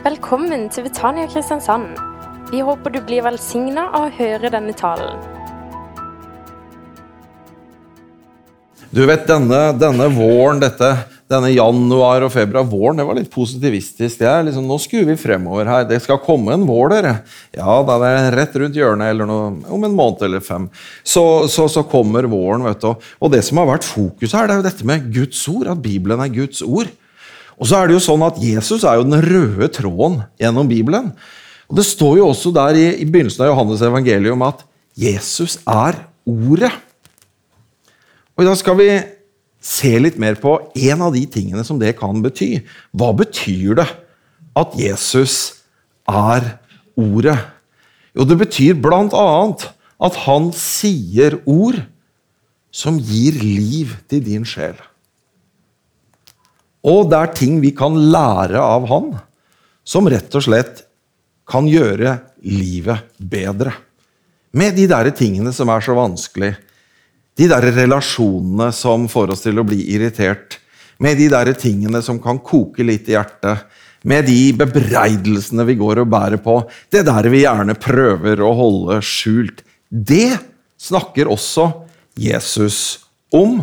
Velkommen til Betania Kristiansand. Vi håper du blir velsigna av å høre denne talen. Du vet, denne, denne våren, dette, denne januar og februar, våren, det var litt positivistisk. Det er liksom, nå skuer vi fremover her. Det skal komme en vår, dere. Ja, da er det rett rundt hjørnet, eller noe, om en måned eller fem. Så, så, så kommer våren, vet du. Og det som har vært fokus her, det er jo dette med Guds ord, at Bibelen er Guds ord. Og så er det jo sånn at Jesus er jo den røde tråden gjennom Bibelen. Og Det står jo også der i, i begynnelsen av Johannes evangelium at Jesus er Ordet. Og I dag skal vi se litt mer på en av de tingene som det kan bety. Hva betyr det at Jesus er Ordet? Jo, det betyr bl.a. at han sier ord som gir liv til din sjel. Og det er ting vi kan lære av han, som rett og slett kan gjøre livet bedre. Med de der tingene som er så vanskelig. De der relasjonene som får oss til å bli irritert. Med de der tingene som kan koke litt i hjertet. Med de bebreidelsene vi går og bærer på. Det der vi gjerne prøver å holde skjult. Det snakker også Jesus om.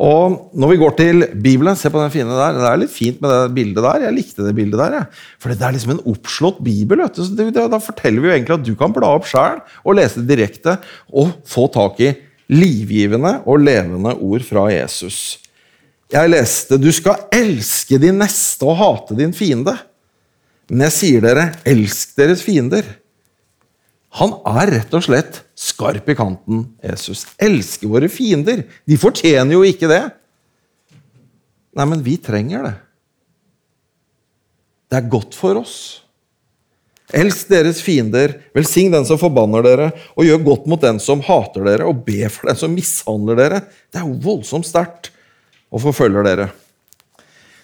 Og når vi går til Bibelen, se på den fine der. Det er litt fint med det bildet der. Jeg likte det bildet der. For det er liksom en oppslått bibel. vet du. Da forteller vi jo egentlig at du kan bla opp sjæl og lese det direkte og få tak i livgivende og levende ord fra Jesus. Jeg leste du skal elske din neste og hate din fiende. Men jeg sier dere, elsk deres fiender. Han er rett og slett skarp i kanten, Jesus. Elsker våre fiender. De fortjener jo ikke det. Nei, men vi trenger det. Det er godt for oss. Elsk deres fiender, velsign den som forbanner dere, og gjør godt mot den som hater dere, og be for den som mishandler dere. Det er jo voldsomt sterkt og forfølger dere.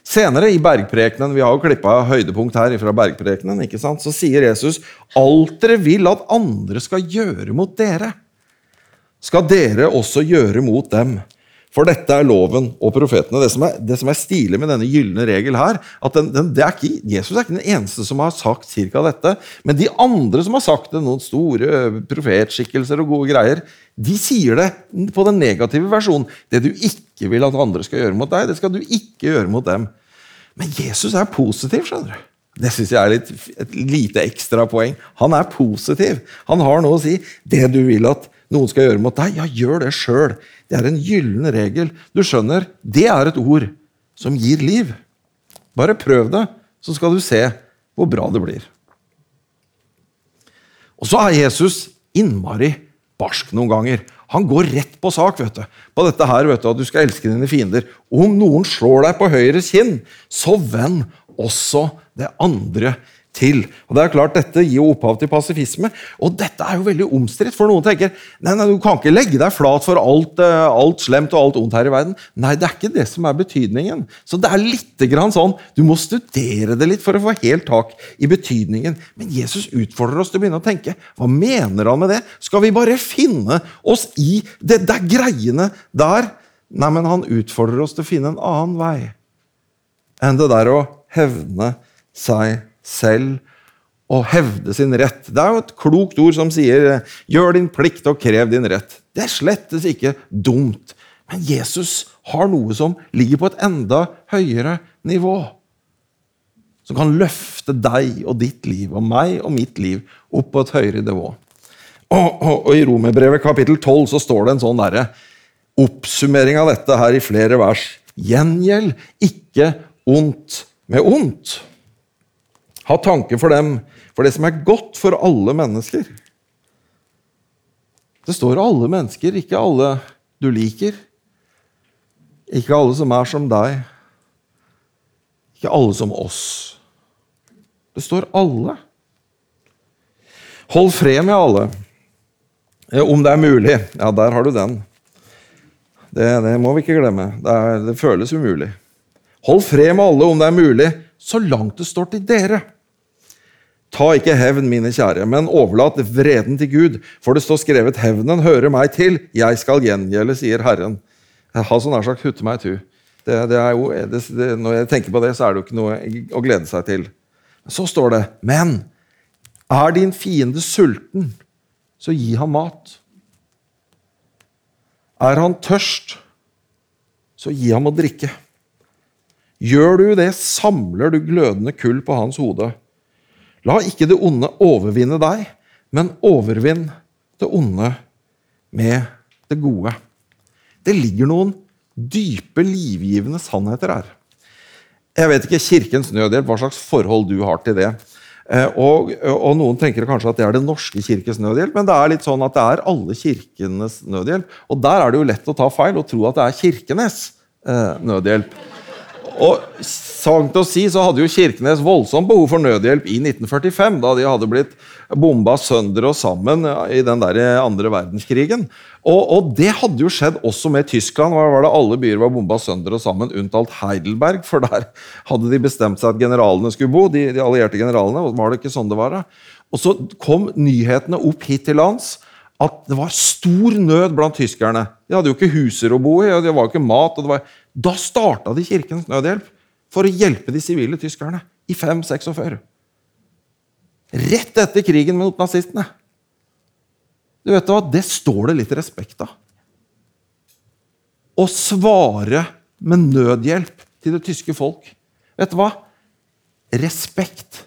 Senere i bergprekenen, vi har jo klippa høydepunkt her fra bergprekenen, ikke sant? så sier Jesus alt dere vil at andre skal gjøre mot dere, skal dere også gjøre mot dem. For dette er loven og profetene. Det som er, det som er stilig med denne gylne regel her, at den, den, er ikke, Jesus er ikke den eneste som har sagt cirka dette. Men de andre som har sagt det, noen store profetskikkelser og gode greier, de sier det på den negative versjonen. Det du ikke vil at andre skal gjøre mot deg, det skal du ikke gjøre mot dem. Men Jesus er positiv, skjønner du. Det syns jeg er litt, et lite ekstra poeng. Han er positiv. Han har noe å si. Det du vil at noen skal gjøre mot deg, ja, gjør det sjøl. Det er en gyllen regel. Du skjønner, det er et ord som gir liv. Bare prøv det, så skal du se hvor bra det blir. Og så er Jesus innmari barsk noen ganger. Han går rett på sak vet du. på dette her, vet du, at du skal elske dine fiender. Om noen slår deg på høyre kinn, så vend også det andre til. Og det er klart, Dette gir opphav til pasifisme, og dette er jo veldig omstridt. For noen tenker nei, nei, du kan ikke legge deg flat for alt, eh, alt slemt og alt ondt her i verden. Nei, det er ikke det som er betydningen. Så det er litt grann sånn, Du må studere det litt for å få helt tak i betydningen. Men Jesus utfordrer oss til å begynne å tenke. Hva mener han med det? Skal vi bare finne oss i det der greiene der? Nei, men han utfordrer oss til å finne en annen vei enn det der å hevne seg selv og hevde sin rett. Det er jo et klokt ord som sier 'gjør din plikt og krev din rett'. Det er slettes ikke dumt. Men Jesus har noe som ligger på et enda høyere nivå. Som kan løfte deg og ditt liv og meg og mitt liv opp på et høyere nivå. Og, og, og I Romerbrevet kapittel 12 så står det en sånn derre oppsummering av dette her i flere vers. Gjengjeld ikke ondt med ondt. Ha tanke for dem, for det som er godt for alle mennesker. Det står alle mennesker, ikke alle du liker. Ikke alle som er som deg. Ikke alle som oss. Det står alle. Hold fred med alle. Om det er mulig. Ja, der har du den. Det, det må vi ikke glemme. Det, er, det føles umulig. Hold fred med alle om det er mulig, så langt det står til dere. Ta ikke hevn, mine kjære, men overlat vreden til Gud, for det står skrevet:" Hevnen hører meg til, jeg skal gjengjelde, sier Herren. Ha så nær sagt hutte meg tu. Det, det jo, det, når jeg tenker på det, så er det jo ikke noe å glede seg til. Så står det Men er din fiende sulten, så gi ham mat. Er han tørst, så gi ham å drikke. Gjør du det, samler du glødende kull på hans hode. La ikke det onde overvinne deg, men overvinn det onde med det gode. Det ligger noen dype, livgivende sannheter her. Jeg vet ikke Kirkens Nødhjelp, hva slags forhold du har til det. Eh, og, og, Noen tenker kanskje at det er Den norske kirkes nødhjelp, men det er litt sånn at det er alle kirkenes nødhjelp. Og der er det jo lett å ta feil og tro at det er Kirkenes eh, nødhjelp. Og sant å si så hadde jo Kirkenes voldsomt behov for nødhjelp i 1945, da de hadde blitt bomba sønder og sammen i den der andre verdenskrigen. Og, og, det hadde jo skjedd også med Tyskland. Var, var det Alle byer var bomba sønder og sammen, unntatt Heidelberg. For der hadde de bestemt seg at generalene skulle bo. De, de allierte generalene, Var det ikke sånn det var? da? Og så kom nyhetene opp hit til lands at det var stor nød blant tyskerne. De hadde jo ikke huser å bo i, og det var ikke mat. og det Var... Da starta de Kirkens Nødhjelp for å hjelpe de sivile tyskerne i 546. Rett etter krigen mot nazistene. Du vet hva, Det står det litt respekt av. Å svare med nødhjelp til det tyske folk. Vet du hva? Respekt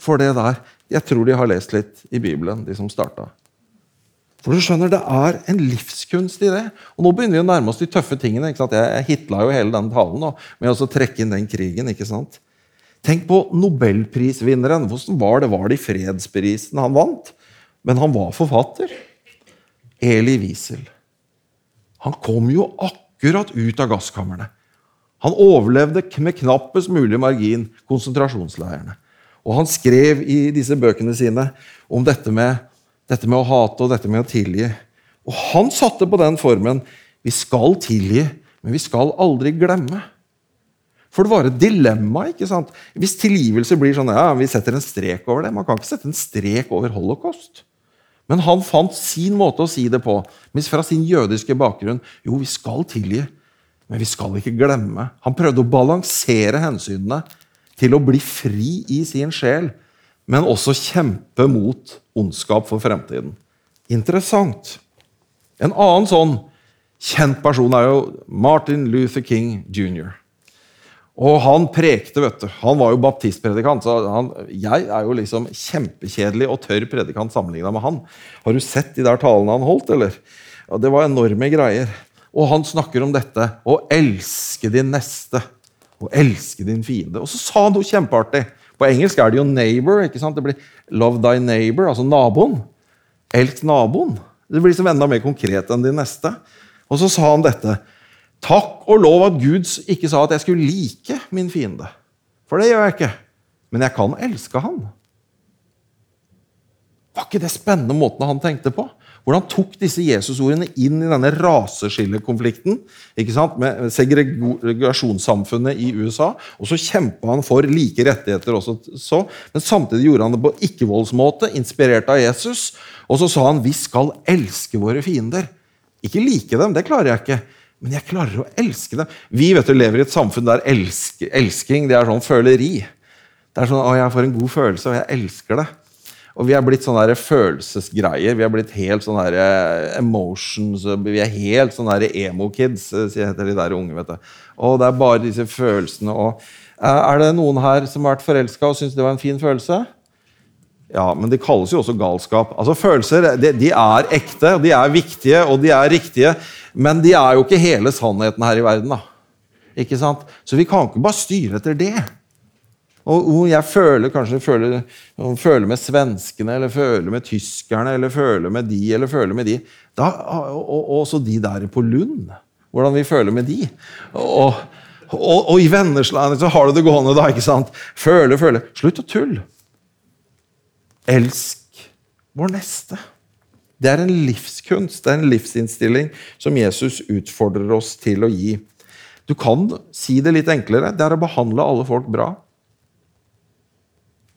for det der. Jeg tror de har lest litt i Bibelen, de som starta. For du skjønner, Det er en livskunst i det. Og Nå begynner vi å nærme oss de tøffe tingene. ikke sant? Jeg hitla jo hele den talen nå, med å trekke inn den krigen. ikke sant? Tenk på nobelprisvinneren. Hvordan var det? Var det i fredsprisen han vant? Men han var forfatter. Eli Wiesel. Han kom jo akkurat ut av gasskamrene. Han overlevde med knappest mulig margin konsentrasjonsleirene. Og han skrev i disse bøkene sine om dette med dette med å hate og dette med å tilgi. Og han satte på den formen vi skal tilgi, men vi skal aldri glemme. For det var et dilemma. ikke sant? Hvis tilgivelse blir sånn ja, vi setter en strek over det Man kan ikke sette en strek over holocaust. Men han fant sin måte å si det på, fra sin jødiske bakgrunn jo, vi skal tilgi, men vi skal ikke glemme. Han prøvde å balansere hensynene til å bli fri i sin sjel men også kjempe mot ondskap for fremtiden. Interessant. En annen sånn kjent person er jo Martin Luther King jr. Og han prekte, vet du. Han var jo baptistpredikant. så han, Jeg er jo liksom kjempekjedelig og tørr predikant sammenligna med han. Har du sett de der talene han holdt, eller? Ja, det var enorme greier. Og han snakker om dette å elske din neste og elske din fiende. Og så sa han noe kjempeartig. På engelsk er det jo 'neighbor'. ikke sant? Det blir 'love thy neighbor', altså naboen. Elsk naboen. Det blir som enda mer konkret enn de neste. Og så sa han dette. Takk og lov at Gud ikke sa at jeg skulle like min fiende. For det gjør jeg ikke. Men jeg kan elske han. Var ikke det spennende måten han tenkte på? Hvordan tok disse Jesusordene inn i denne raseskillekonflikten ikke sant, med segregasjonssamfunnet i USA. Og så kjempa han for like rettigheter også, så, men samtidig gjorde han det på ikke-voldsmåte, inspirert av Jesus. Og så sa han vi skal elske våre fiender. Ikke like dem, det klarer jeg ikke. Men jeg klarer å elske dem. Vi vet du, lever i et samfunn der elsk, elsking det er sånn føleri. Det er sånn, å, Jeg får en god følelse, og jeg elsker det. Og vi er blitt sånne der følelsesgreier. Vi er blitt helt sånne der eh, emotions Vi er helt sånne emo-kids, eh, heter de der unge. vet du. Og det er bare disse følelsene. Og, eh, er det noen her som har vært forelska og syns det var en fin følelse? Ja, men det kalles jo også galskap. Altså Følelser de, de er ekte, de er viktige og de er riktige. Men de er jo ikke hele sannheten her i verden. da. Ikke sant? Så vi kan ikke bare styre etter det. Og jeg føler kanskje føler, føler med svenskene, eller føler med tyskerne, eller føler med de, eller føler med de. Da, og også de der på Lund. Hvordan vi føler med de. Og, og, og i Vennesland så har du det gående, da. ikke sant? Føle, føle. Slutt å tulle. Elsk vår neste. Det er en livskunst, det er en livsinnstilling som Jesus utfordrer oss til å gi. Du kan si det litt enklere. Det er å behandle alle folk bra.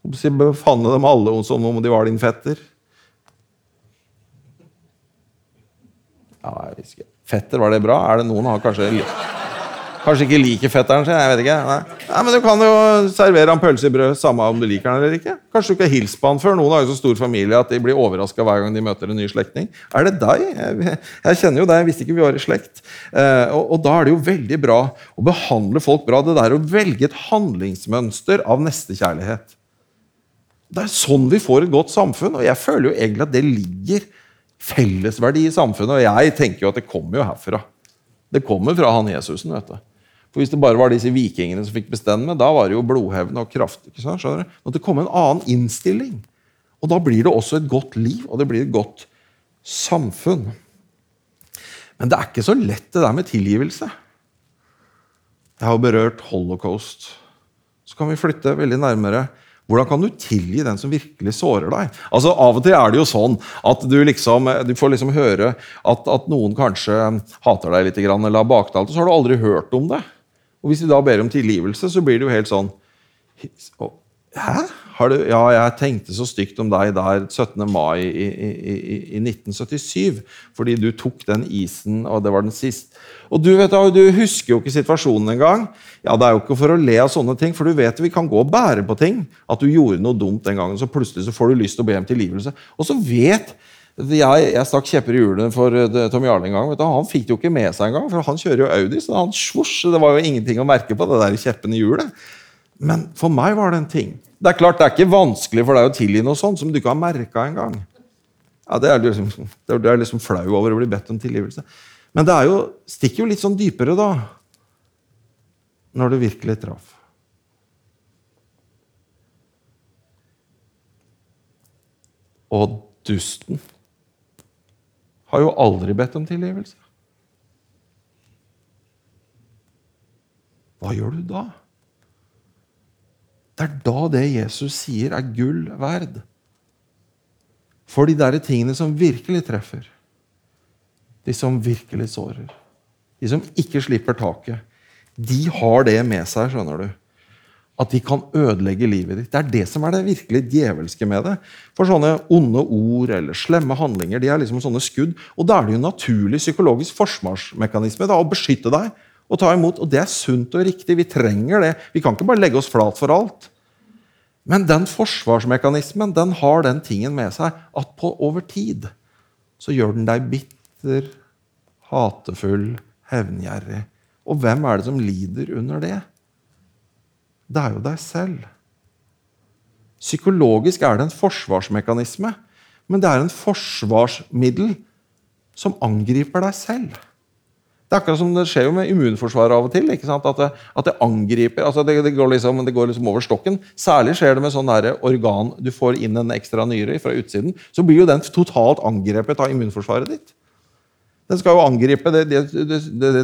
Befanne dem alle som om de var din fetter. Ja, jeg husker. Fetter, var det bra? Er det noen har kanskje Kanskje ikke liker fetteren sin. jeg vet ikke. Nei. Nei, men Du kan jo servere ham pølse i brød samme om du liker han eller ikke. Kanskje du ikke har hilst på han før. Noen har jo så stor familie at de blir overraska hver gang de møter en ny slektning. Er det deg? Jeg, jeg kjenner jo deg. Jeg visste ikke vi var i slekt. Eh, og, og, da er det jo veldig bra å behandle folk bra. Det der å velge et handlingsmønster av nestekjærlighet. Det er sånn vi får et godt samfunn, og jeg føler jo egentlig at det ligger fellesverdi i samfunnet. Og jeg tenker jo at det kommer jo herfra. Det kommer fra han Jesusen. vet du. For Hvis det bare var disse vikingene som fikk bestemme, da var det jo blodhevn og kraft. ikke sant? Skjønner du? det kom en annen innstilling. Og da blir det også et godt liv, og det blir et godt samfunn. Men det er ikke så lett, det der med tilgivelse. Jeg har berørt holocaust. Så kan vi flytte veldig nærmere. Hvordan kan du tilgi den som virkelig sårer deg? Altså Av og til er det jo sånn at du liksom, du får liksom høre at, at noen kanskje hater deg litt eller har baktalt, og så har du aldri hørt om det. Og hvis vi da ber om tilgivelse, så blir det jo helt sånn Hæ? Du, ja, jeg tenkte så stygt om deg der 17. mai i, i, i, 1977. Fordi du tok den isen, og det var den sist. Og du, vet, du husker jo ikke situasjonen engang. Ja, det er jo ikke for å le av sånne ting, for du vet vi kan gå og bære på ting. At du gjorde noe dumt den gangen, så plutselig så får du lyst til å be om tilgivelse. Og så vet jeg, jeg stakk kjepper i hjulene for uh, Tom Jarle en gang. Du, han fikk det jo ikke med seg engang, for han kjører jo Audi. så han svosj, Det var jo ingenting å merke på det der kjeppen i hjulet. Men for meg var det en ting. Det er klart, det er ikke vanskelig for deg å tilgi noe sånt som du ikke har merka engang. Ja, det er liksom, det er liksom flau over å bli bedt om tilgivelse. Men det er jo, stikker jo litt sånn dypere, da. Når det virkelig traff. Og dusten har jo aldri bedt om tilgivelse. Hva gjør du da? Det er da det Jesus sier, er gull verd. For de der tingene som virkelig treffer, de som virkelig sårer, de som ikke slipper taket, de har det med seg, skjønner du at de kan ødelegge livet ditt. Det er det som er det virkelig djevelske med det. For sånne onde ord eller slemme handlinger de er liksom sånne skudd. Og da er det jo en naturlig psykologisk forsvarsmekanisme da, å beskytte deg og ta imot. Og det er sunt og riktig. Vi trenger det. Vi kan ikke bare legge oss flat for alt. Men den forsvarsmekanismen den har den tingen med seg at på over tid så gjør den deg bitter, hatefull, hevngjerrig. Og hvem er det som lider under det? det er jo deg selv. Psykologisk er det en forsvarsmekanisme, men det er en forsvarsmiddel som angriper deg selv. Det er akkurat som det skjer jo med immunforsvaret av og til. At det, at, det, angriper altså det, det, går liksom, det, går liksom, over stokken. Særlig skjer det med sånn organ du får inn en ekstra nyre fra utsiden. Så blir jo den totalt angrepet av immunforsvaret ditt. Den skal jo angripe det,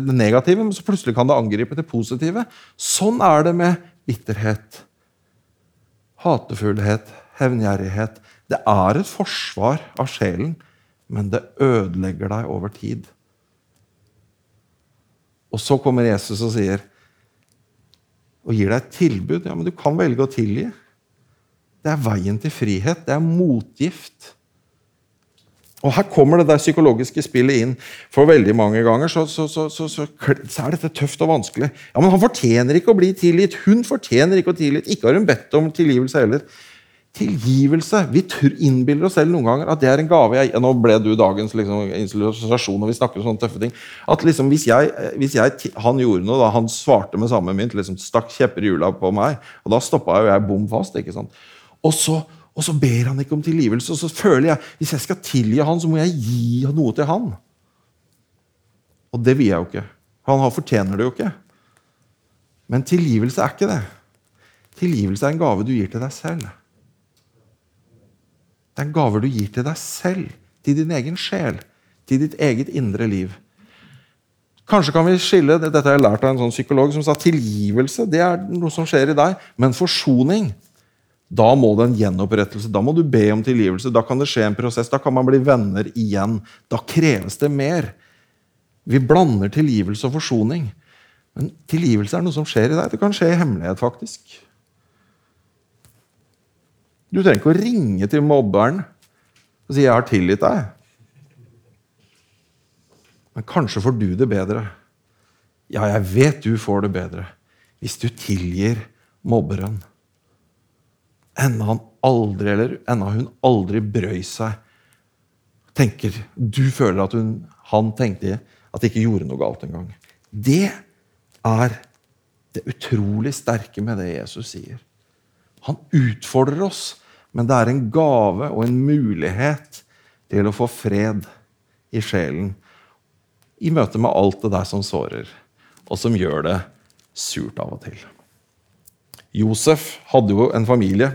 negative, men så plutselig kan det angripe det positive. Sånn er det med bitterhet, hatefullhet, hevngjerrighet. Det er et forsvar av sjelen, men det ødelegger deg over tid. Og så kommer Jesus og sier og gir deg et tilbud. Ja, men du kan velge å tilgi. Det er veien til frihet. Det er motgift. Og Her kommer det der psykologiske spillet inn. For veldig mange ganger så, så, så, så, er dette tøft og vanskelig. Ja, Men han fortjener ikke å bli tilgitt. Hun fortjener ikke å tilgitt. Ikke har hun bedt om tilgivelse heller. Tilgivelse. Vi innbiller oss selv noen ganger at det er en gave. Jeg, nå ble du dagens liksom, illustrasjon når vi snakker om sånne tøffe ting. At liksom, hvis, jeg, hvis jeg, Han gjorde noe, da, han svarte med samme mynt, liksom stakk kjepper i hjula på meg, og da stoppa jo jeg bom fast. ikke sant? Og så og så ber han ikke om tilgivelse. Og så føler jeg hvis jeg skal tilgi han, så må jeg gi noe til han. Og det vil jeg jo ikke. Han fortjener det jo ikke. Men tilgivelse er ikke det. Tilgivelse er en gave du gir til deg selv. Det er en gave du gir til deg selv, til din egen sjel, til ditt eget indre liv. Kanskje kan vi skille, Dette har jeg lært av en sånn psykolog som sa tilgivelse det er noe som skjer i deg, men forsoning da må det en gjenopprettelse. Da må du be om tilgivelse. Da kan det skje en prosess. Da kan man bli venner igjen. Da kreves det mer. Vi blander tilgivelse og forsoning. Men tilgivelse er noe som skjer i deg. Det kan skje i hemmelighet, faktisk. Du trenger ikke å ringe til mobberen og si 'jeg har tilgitt deg'. Men kanskje får du det bedre Ja, jeg vet du får det bedre hvis du tilgir mobberen. Enda han aldri, eller enda hun aldri brøy seg. Tenker, Du føler at hun, han tenkte at det ikke gjorde noe galt engang. Det er det utrolig sterke med det Jesus sier. Han utfordrer oss, men det er en gave og en mulighet til å få fred i sjelen i møte med alt det der som sårer, og som gjør det surt av og til. Josef hadde jo en familie,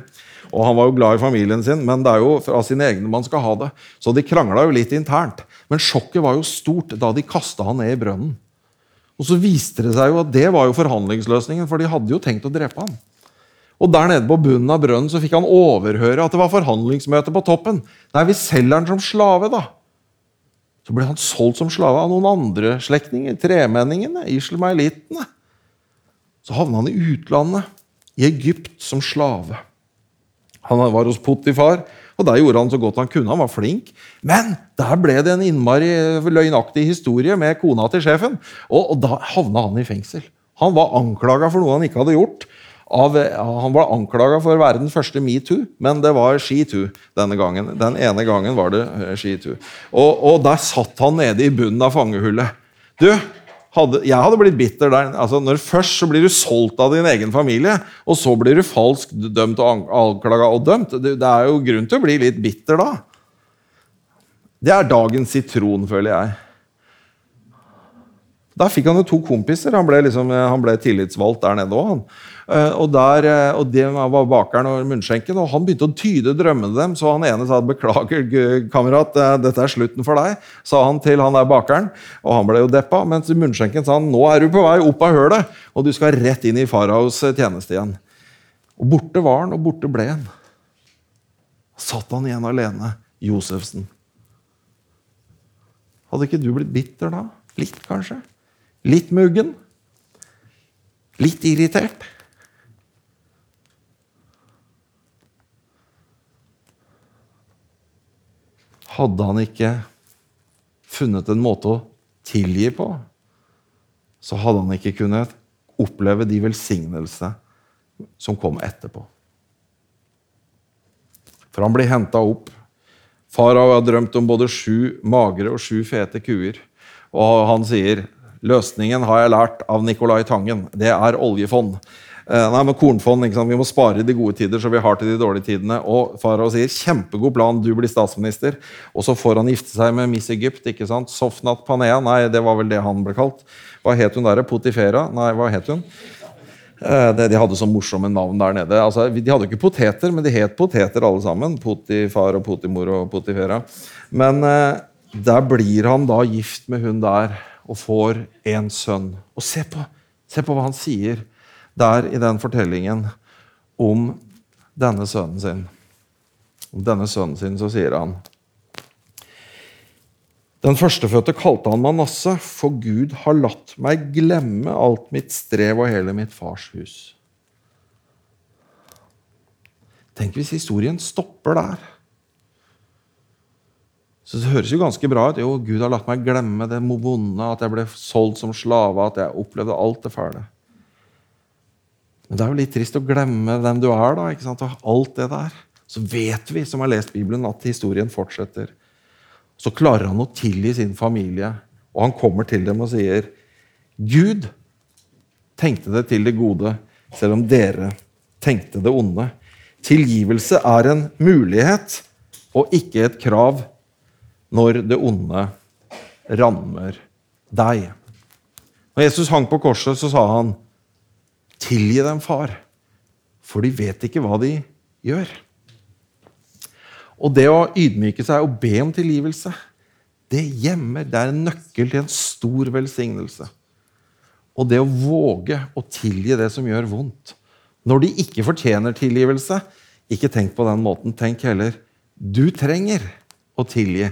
og han var jo glad i familien sin, men det er jo fra sine egne man skal ha det. Så de krangla jo litt internt. Men sjokket var jo stort da de kasta han ned i brønnen. Og så viste det seg jo at det var jo forhandlingsløsningen, for de hadde jo tenkt å drepe ham. Og der nede på bunnen av brønnen så fikk han overhøre at det var forhandlingsmøte på toppen. Nei, vi selger han som slave, da. Så ble han solgt som slave av noen andre slektninger. Tremenningene, ismaelittene. Så havna han i utlandet, i Egypt, som slave. Han var hos Potifar, og der gjorde han så godt han kunne. Han var flink. Men der ble det en innmari løgnaktig historie med kona til sjefen. Og, og da havna han i fengsel. Han var anklaga for noe han ikke hadde gjort. Av, han var anklaga for å være den første metoo, men det var skitoo denne gangen. Den ene gangen var det eh, skitoo. Og, og der satt han nede i bunnen av fangehullet. Du, hadde, jeg hadde blitt bitter der. Altså, når Først så blir du solgt av din egen familie, og så blir du falsk dømt og anklaga og dømt. Det, det er jo grunn til å bli litt bitter da. Det er dagens sitron, føler jeg. Der fikk han jo to kompiser. Han ble, liksom, han ble tillitsvalgt der nede òg. Eh, og, der, eh, og det var bakeren og munnskjenken, og han begynte å tyde drømmene dem. Så han ene sa 'beklager, kamerat, eh, dette er slutten for deg', sa han til han der bakeren. Og han ble jo deppa, mens munnskjenken sa han 'nå er du på vei opp av hølet', og du skal rett inn i faraos tjeneste igjen'. Og borte var han, og borte ble han. Satt han igjen alene, Josefsen. Hadde ikke du blitt bitter da? Litt, kanskje? Litt muggen? Litt irritert? Hadde han ikke funnet en måte å tilgi på, så hadde han ikke kunnet oppleve de velsignelsene som kom etterpå. For han blir henta opp. Farao har drømt om både sju magre og sju fete kuer. Og han sier løsningen har jeg lært av Nicolai Tangen. Det er oljefond. Eh, nei, men kornfond, Vi må spare i de gode tider, så vi har til de dårlige tidene. Og farao sier kjempegod plan, du blir statsminister. Og så får han gifte seg med Miss Egypt. ikke sant? Sofnat Panea, nei, det var vel det han ble kalt. Hva het hun der? Potifera? Nei, hva het hun? Eh, de hadde så morsomme navn der nede. Altså, de hadde jo ikke poteter, men de het poteter alle sammen. Potifar og Potimor og Potifera. Men eh, der blir han da gift med hun der og får en sønn. Og se på, se på hva han sier der i den fortellingen om denne sønnen sin. Om denne sønnen sin så sier han Den førstefødte kalte han Manasse, for Gud har latt meg glemme alt mitt strev og hele mitt fars hus. Tenk hvis historien stopper der. Så Det høres jo ganske bra ut. Jo, Gud har latt meg glemme det vonde, at jeg ble solgt som slave, at jeg opplevde alt det fæle. Men det er jo litt trist å glemme hvem du er, da, ikke sant? og alt det der. Så vet vi som har lest Bibelen, at historien fortsetter. Så klarer han å tilgi sin familie, og han kommer til dem og sier Gud tenkte det til det gode, selv om dere tenkte det onde. Tilgivelse er en mulighet og ikke et krav når det onde rammer deg. Når Jesus hang på korset, så sa han Tilgi dem, far, for de vet ikke hva de gjør. Og det å ydmyke seg og be om tilgivelse, det gjemmer. Det er en nøkkel til en stor velsignelse. Og det å våge å tilgi det som gjør vondt. Når de ikke fortjener tilgivelse, ikke tenk på den måten. Tenk heller du trenger å tilgi.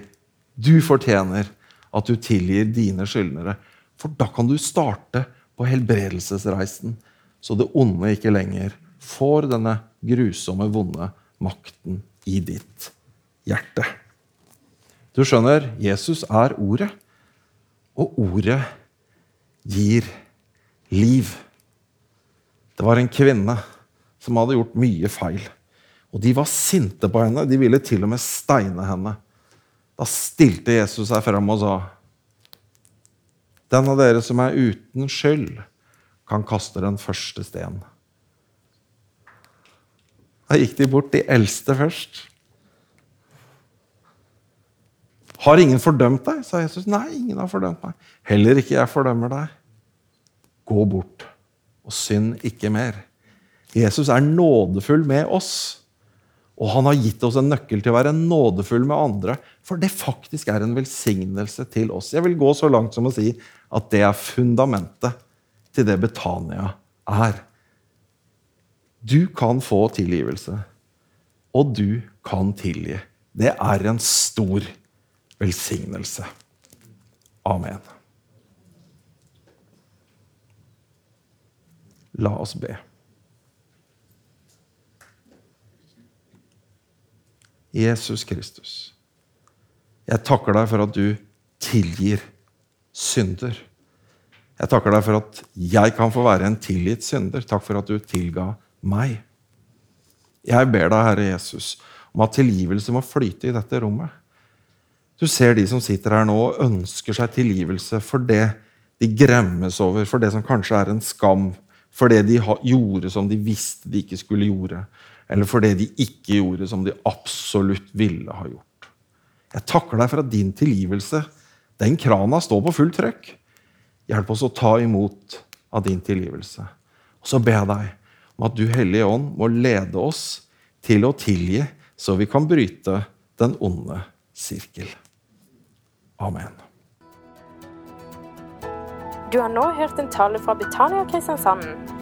Du fortjener at du tilgir dine skyldnere. For da kan du starte på helbredelsesreisen så det onde ikke lenger får denne grusomme, vonde makten i ditt hjerte. Du skjønner, Jesus er ordet, og ordet gir liv. Det var en kvinne som hadde gjort mye feil. Og de var sinte på henne. De ville til og med steine henne. Da stilte Jesus seg frem og sa, 'Den av dere som er uten skyld, kan kaste den første sten.' Da gikk de bort, de eldste først. Har ingen fordømt deg? sa Jesus. Nei, ingen har fordømt meg. Heller ikke jeg fordømmer deg. Gå bort og synd ikke mer. Jesus er nådefull med oss. Og han har gitt oss en nøkkel til å være nådefull med andre, for det faktisk er en velsignelse til oss. Jeg vil gå så langt som å si at det er fundamentet til det Betania er. Du kan få tilgivelse, og du kan tilgi. Det er en stor velsignelse. Amen. La oss be. Jesus Kristus, jeg takker deg for at du tilgir synder. Jeg takker deg for at jeg kan få være en tilgitt synder. Takk for at du tilga meg. Jeg ber deg, Herre Jesus, om at tilgivelse må flyte i dette rommet. Du ser de som sitter her nå og ønsker seg tilgivelse for det de gremmes over, for det som kanskje er en skam, for det de gjorde som de visste de ikke skulle gjøre, eller for det de ikke gjorde som de absolutt ville ha gjort. Jeg takker deg for at din tilgivelse, den krana, står på fullt trøkk. Hjelp oss å ta imot av din tilgivelse. Og så ber jeg deg om at du, Hellige Ånd, må lede oss til å tilgi, så vi kan bryte den onde sirkel. Amen. Du har nå hørt en tale fra Betania Kristiansand.